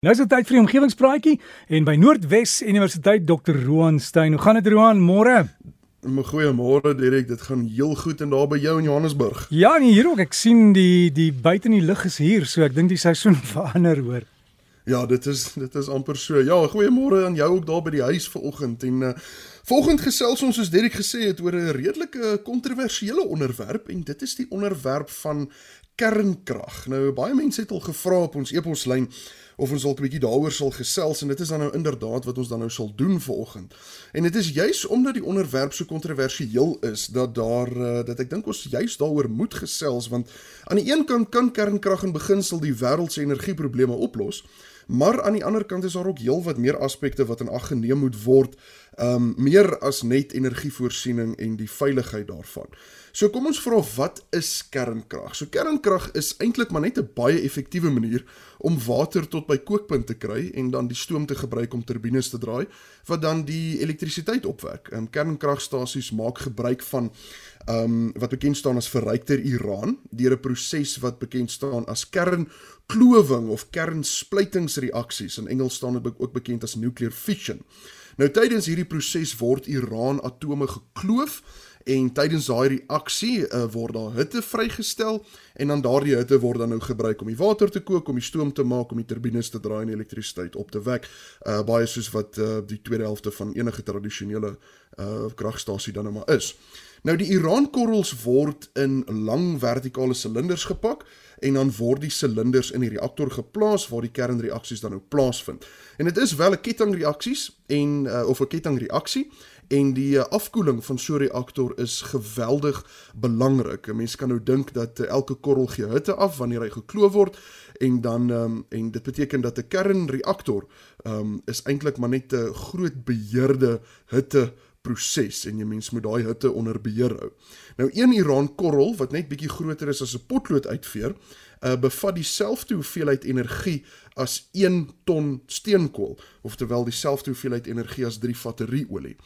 Nou is dit tyd vir die omgewingspraatjie en by Noordwes Universiteit Dr. Roan Stein. Hoe gaan dit Roan? Môre. Goeiemôre Dirk, dit gaan heel goed en daar by jou in Johannesburg. Ja, nee, hier ook. Ek sien die die buite in die lug is hier, so ek dink die seisoen verander hoor. Ja, dit is dit is amper so. Ja, goeiemôre aan jou ook daar by die huis vanoggend en uh, Volgende gesels ons soos Derek gesê het oor 'n redelike kontroversiële onderwerp en dit is die onderwerp van kernkrag. Nou baie mense het al gevra op ons e-poslyn of ons dalk 'n bietjie daaroor sal gesels en dit is dan nou inderdaad wat ons dan nou sal doen vanoggend. En dit is juis omdat die onderwerp so kontroversieel is dat daar uh, dat ek dink ons juis daaroor moet gesels want aan die een kant kan kernkrag in beginsel die wêreld se energieprobleme oplos. Maar aan die ander kant is daar ook heelwat meer aspekte wat in ag geneem moet word, um meer as net energievoorsiening en die veiligheid daarvan. So kom ons vra wat is kernkrag? So kernkrag is eintlik maar net 'n baie effektiewe manier om water tot by kookpunt te kry en dan die stoom te gebruik om turbines te draai wat dan die elektrisiteit opwek. Um, kernkragstasies maak gebruik van um wat bekend staan as verrykter uran deur 'n proses wat bekend staan as kernklowing of kernsplytingsreaksies in Engels staan dit ook bekend as nuclear fission. Nou tydens hierdie proses word uran atome gekloof en tydens daai reaksie uh, word daar hitte vrygestel en dan daardie hitte word dan nou gebruik om die water te kook, om die stoom te maak, om die turbines te draai en elektrisiteit op te wek. Uh baie soos wat uh, die tweede helfte van enige tradisionele uh kragstasie dan nou maar is. Nou die uraankorrels word in lang vertikale silinders gepak en dan word die silinders in die reaktor geplaas waar die kernreaksies dan nou plaasvind. En dit is wel 'n kettingreaksies en uh, of 'n kettingreaksie en die uh, afkoeling van so 'n reaktor is geweldig belangrik. 'n Mens kan nou dink dat uh, elke korrel gee hitte af wanneer hy gekloof word en dan um, en dit beteken dat 'n kernreaktor um, is eintlik maar net 'n groot beheerde hitte proses en jy mens moet daai hitte onder beheer hou. Nou een Iran korrel wat net bietjie groter is as 'n potlood uitveer, uh, bevat dieselfde hoeveelheid energie as 1 ton steenkool, oftewel dieselfde hoeveelheid energie as 3 vatte ruolie.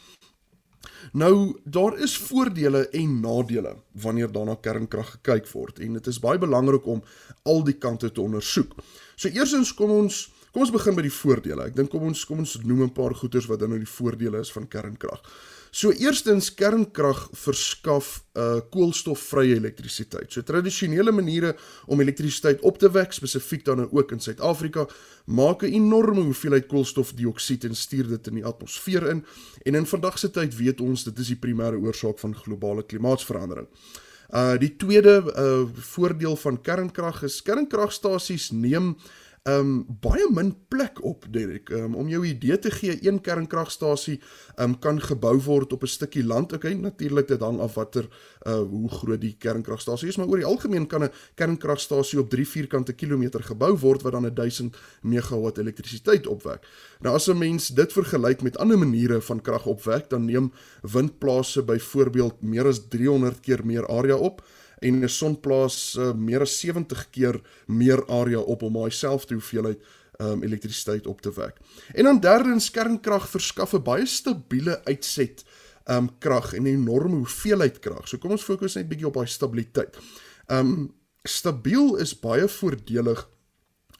Nou daar is voordele en nadele wanneer daarna kernkrag gekyk word en dit is baie belangrik om al die kante te ondersoek. So eersins kom ons Kom ons begin by die voordele. Ek dink kom ons kom ons noem 'n paar goeters wat dan nou die voordele is van kernkrag. So eerstens kernkrag verskaf uh, koolstofvrye elektrisiteit. So tradisionele maniere om elektrisiteit op te wek, spesifiek dan nou ook in Suid-Afrika, maak 'n enorme hoeveelheid koolstofdioksied en stuur dit in die atmosfeer in. En in vandag se tyd weet ons dit is die primêre oorsaak van globale klimaatsverandering. Uh die tweede uh voordeel van kernkrag is kernkragstasies neem um baie min plek op Derek. Um om jou idee te gee, een kernkragstasie um kan gebou word op 'n stukkie land. Okay, natuurlik dit hang af watter uh hoe groot die kernkragstasie is, maar oor die algemeen kan 'n kernkragstasie op 3 vierkante kilometer gebou word wat dan 1000 megawatt elektrisiteit opwek. Nou as 'n mens dit vergelyk met ander maniere van krag opwek, dan neem windplase byvoorbeeld meer as 300 keer meer area op en 'n sonplaas uh, meer as 70 keer meer area op om daai selfde hoeveelheid um, elektrisiteit op te wek. En dan derdens kernkrag verskaf 'n baie stabiele uitset um krag en 'n enorme hoeveelheid krag. So kom ons fokus net bietjie op daai stabiliteit. Um stabiel is baie voordelig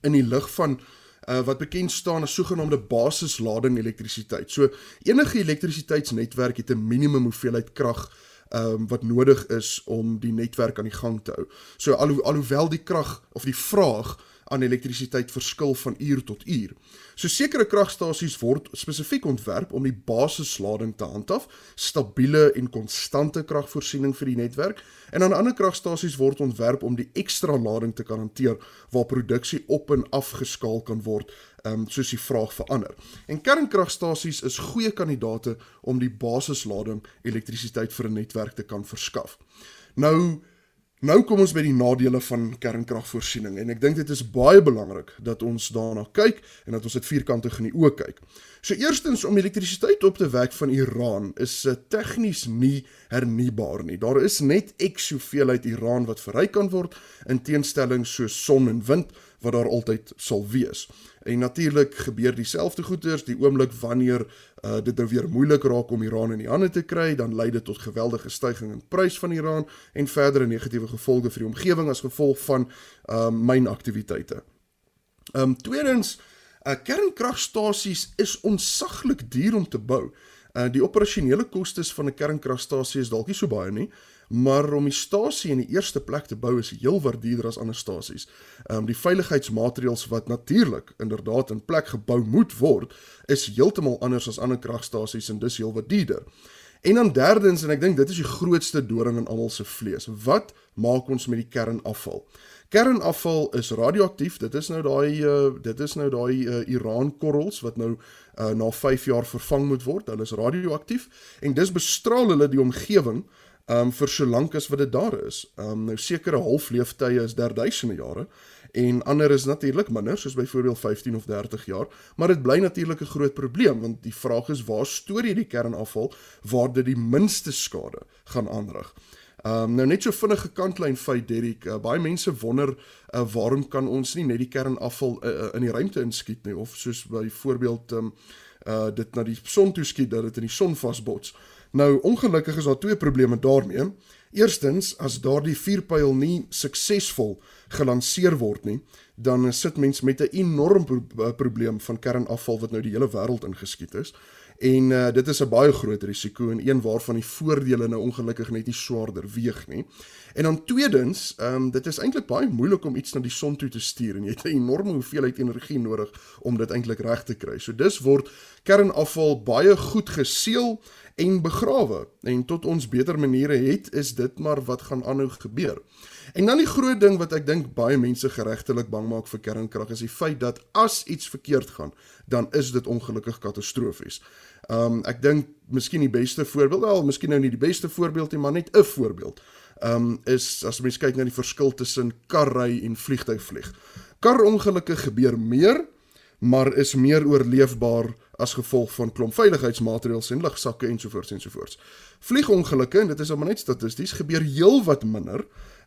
in die lig van uh, wat bekend staan as sogenaamde basislading elektrisiteit. So enige elektrisiteitsnetwerk het 'n minimum hoeveelheid krag um, wat nodig is om die netwerk aan die gang te hou. So alho alhoewel die krag of die vraag aan elektrisiteit verskil van uur tot uur. So sekere kragstasies word spesifiek ontwerp om die basislading te handhaaf, stabiele en konstante kragvoorsiening vir die netwerk, en dan ander kragstasies word ontwerp om die ekstra lading te kan hanteer waar produksie op en af geskaal kan word, um, soos die vraag verander. En kernkragstasies is goeie kandidate om die basislading elektrisiteit vir 'n netwerk te kan verskaf. Nou Nou kom ons by die nadele van kernkragvoorsiening en ek dink dit is baie belangrik dat ons daarna kyk en dat ons dit vierkantig in die oë kyk. So eerstens om elektrisiteit op te wek van Iran is uh, tegnies nie hernubaar nie. Daar is net ek soveel uit Iran wat verryk kan word in teenstelling so son en wind wat daar altyd sal wees. En natuurlik gebeur dieselfde goeters die oomblik wanneer uh, dit nou weer moeilik raak om Iran in die hande te kry, dan lei dit tot geweldige stygings in prys van Iran en verdere negatiewe gevolge vir die omgewing as gevolg van um, mynaktiwiteite. Ehm um, tweedens Uh kernkragstasies is onsaglik duur om te bou. Uh die operasionele kostes van 'n kernkragstasie is dalk nie so baie nie, maar om die stasie in die eerste plek te bou is heelwat duurder as ander stasies. Ehm um, die veiligheidsmaatreëls wat natuurlik inderdaad in plek gebou moet word, is heeltemal anders as ander kragstasies en dis heelwat duurder. En dan derdens en ek dink dit is die grootste doring in almal se vlees. Wat maak ons met die kernafval? Kernafval is radioaktief. Dit is nou daai uh, dit is nou daai uh, Iran korrels wat nou uh, na 5 jaar vervang moet word. Hulle is radioaktief en dis bestraal hulle die omgewing um vir so lank as wat dit daar is. Um nou sekere halfleeftye is der duisende jare en ander is natuurlik minder soos byvoorbeeld 15 of 30 jaar, maar dit bly natuurlik 'n groot probleem want die vraag is waar stoor jy die kernafval waar dit die minste skade gaan aanrig. Um nou net so vinnige kantlyn feit Derrick, uh, baie mense wonder uh, waarom kan ons nie net die kernafval uh, uh, in die ruimte inskiet nie of soos byvoorbeeld um uh dit na die son toe skiet dat dit in die son vasbots. Nou ongelukkig is daar twee probleme daarmee. Eerstens, as daardie vuurpyl nie suksesvol gelanseer word nie, dan sit mens met 'n enorm pro probleem van kernafval wat nou die hele wêreld ingeskiet is. En uh, dit is 'n baie groot risiko en een waarvan die voordele nou ongelukkig net nie swaarder weeg nie. En dan tweedens, ehm um, dit is eintlik baie moeilik om iets na die son toe te stuur en jy het 'n enorme hoeveelheid energie nodig om dit eintlik reg te kry. So dis word kernafval baie goed geseël en begrawe. En tot ons beter maniere het, is dit maar wat gaan aanhou gebeur. En dan die groot ding wat ek dink baie mense geregtelik bang maak vir kernkrag is die feit dat as iets verkeerd gaan, dan is dit ongelukkig katastrofies. Um ek dink miskien die beste voorbeeld, wel miskien nou nie die beste voorbeeld nie, maar net 'n voorbeeld. Um is as mens kyk na die verskil tussen karry en vliegtyg vlieg. Karongelukke gebeur meer, maar is meer oorleefbaar as gevolg van klomp veiligheidsmaatreëls en lugsakke ensovoorts ensovoorts. Vliegongelukke en dit is maar net statisties gebeur heelwat minder.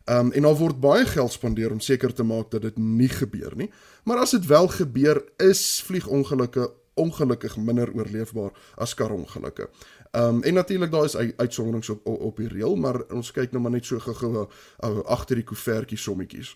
Um en daar word baie geld spandeer om seker te maak dat dit nie gebeur nie. Maar as dit wel gebeur, is vliegongelukke ongelukkig minder oorleefbaar as karongelukke. Um en natuurlik daar is uitsonderings op, op die reël, maar ons kyk nou maar net so gou-gou uh, agter die koevertjie sommetjies.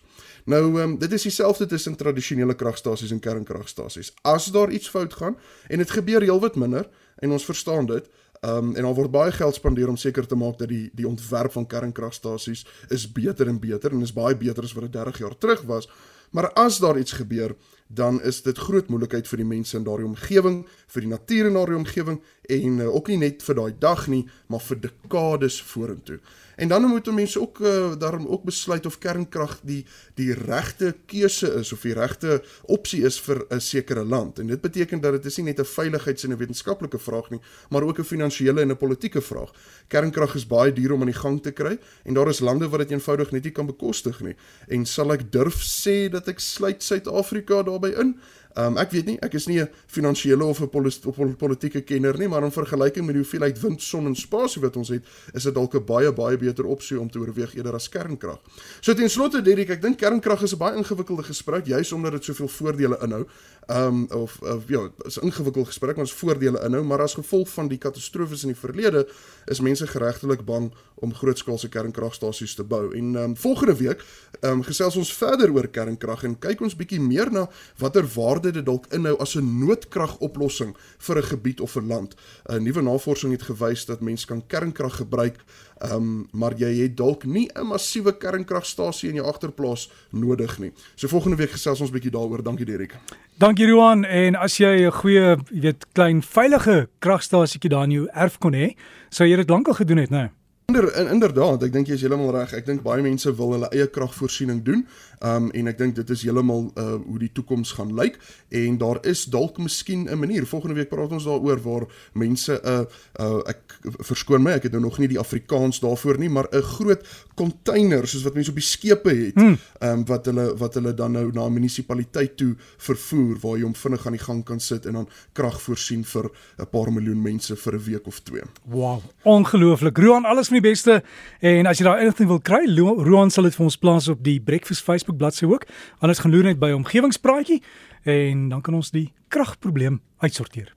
Nou um dit is dieselfde tussen tradisionele kragstasies en kernkragstasies. As daar iets fout gaan en dit gebeur heelwat minder en ons verstaan dit, Um en daar word baie geld spandeer om seker te maak dat die die ontwerp van kernkragstasies is beter en beter en is baie beter as wat dit 30 jaar terug was. Maar as daar iets gebeur, dan is dit groot moeilikheid vir die mense in daardie omgewing, vir die natuur in daardie omgewing en uh, ook nie net vir daai dag nie, maar vir dekades vorentoe. En dan moet mense ook uh, daarom ook besluit of kernkrag die die regte keuse is of die regte opsie is vir 'n sekere land. En dit beteken dat dit is nie net 'n veiligheids- en 'n wetenskaplike vraag nie, maar ook 'n finansiële en 'n politieke vraag. Kernkrag is baie duur om aan die gang te kry en daar is lande wat dit eenvoudig net nie kan bekostig nie. En sal ek durf sê dat ek sluit Suid-Afrika daarbey in? Um, ek weet nie, ek is nie 'n finansiële of 'n pol politieke kenner nie, maar in vergelyking met die hoeveelheid wind, son en spasie wat ons het, is dit dalk 'n baie baie beter opsie om te oorweeg eerder as kernkrag. So ten slotte Derek, ek dink kernkrag is 'n baie ingewikkelde gesprek, juis omdat dit soveel voordele inhou. Um of, of ja, is 'n ingewikkelde gesprek, maar ons voordele inhou, maar as gevolg van die katastrofes in die verlede is mense geregtelik bang om grootskaalse kernkragstasies te bou. En um volgende week um gesels ons verder oor kernkrag en kyk ons bietjie meer na watter waarde dit dalk inhou as 'n noodkragoplossing vir 'n gebied of 'n land. 'n Nuwe navorsing het gewys dat mens kan kernkrag gebruik, um, maar jy het dalk nie 'n massiewe kernkragstasie in jou agterplaas nodig nie. So volgende week gesels ons bietjie daaroor. Dankie Derek. Dankie Roan en as jy 'n goeie, jy weet, klein veilige kragstasietjie daar in jou erf kon hê, sou jy dit lankal gedoen het, né? Nou? Inder, inderdaad, ek dink jy is heeltemal reg. Ek dink baie mense wil hulle eie kragvoorsiening doen. Um en ek dink dit is heeltemal uh hoe die toekoms gaan lyk en daar is dalk miskien 'n manier. Volgende week praat ons daaroor waar mense 'n uh, uh ek verskoon my, ek het nou nog nie die Afrikaans daarvoor nie, maar 'n groot container soos wat mense op die skepe het, hmm. um wat hulle wat hulle dan nou na 'n munisipaliteit toe vervoer waar jy hom vinnig aan die gang kan sit en dan krag voorsien vir 'n paar miljoen mense vir 'n week of twee. Wow, ongelooflik. Roan, alles van die beste en as jy daar enigting wil kry, Roan sal dit vir ons plaas op die Breakfast Facebook bladsy ook. Anders gaan loer net by omgewingspraatjie en dan kan ons die kragprobleem uitsorteer.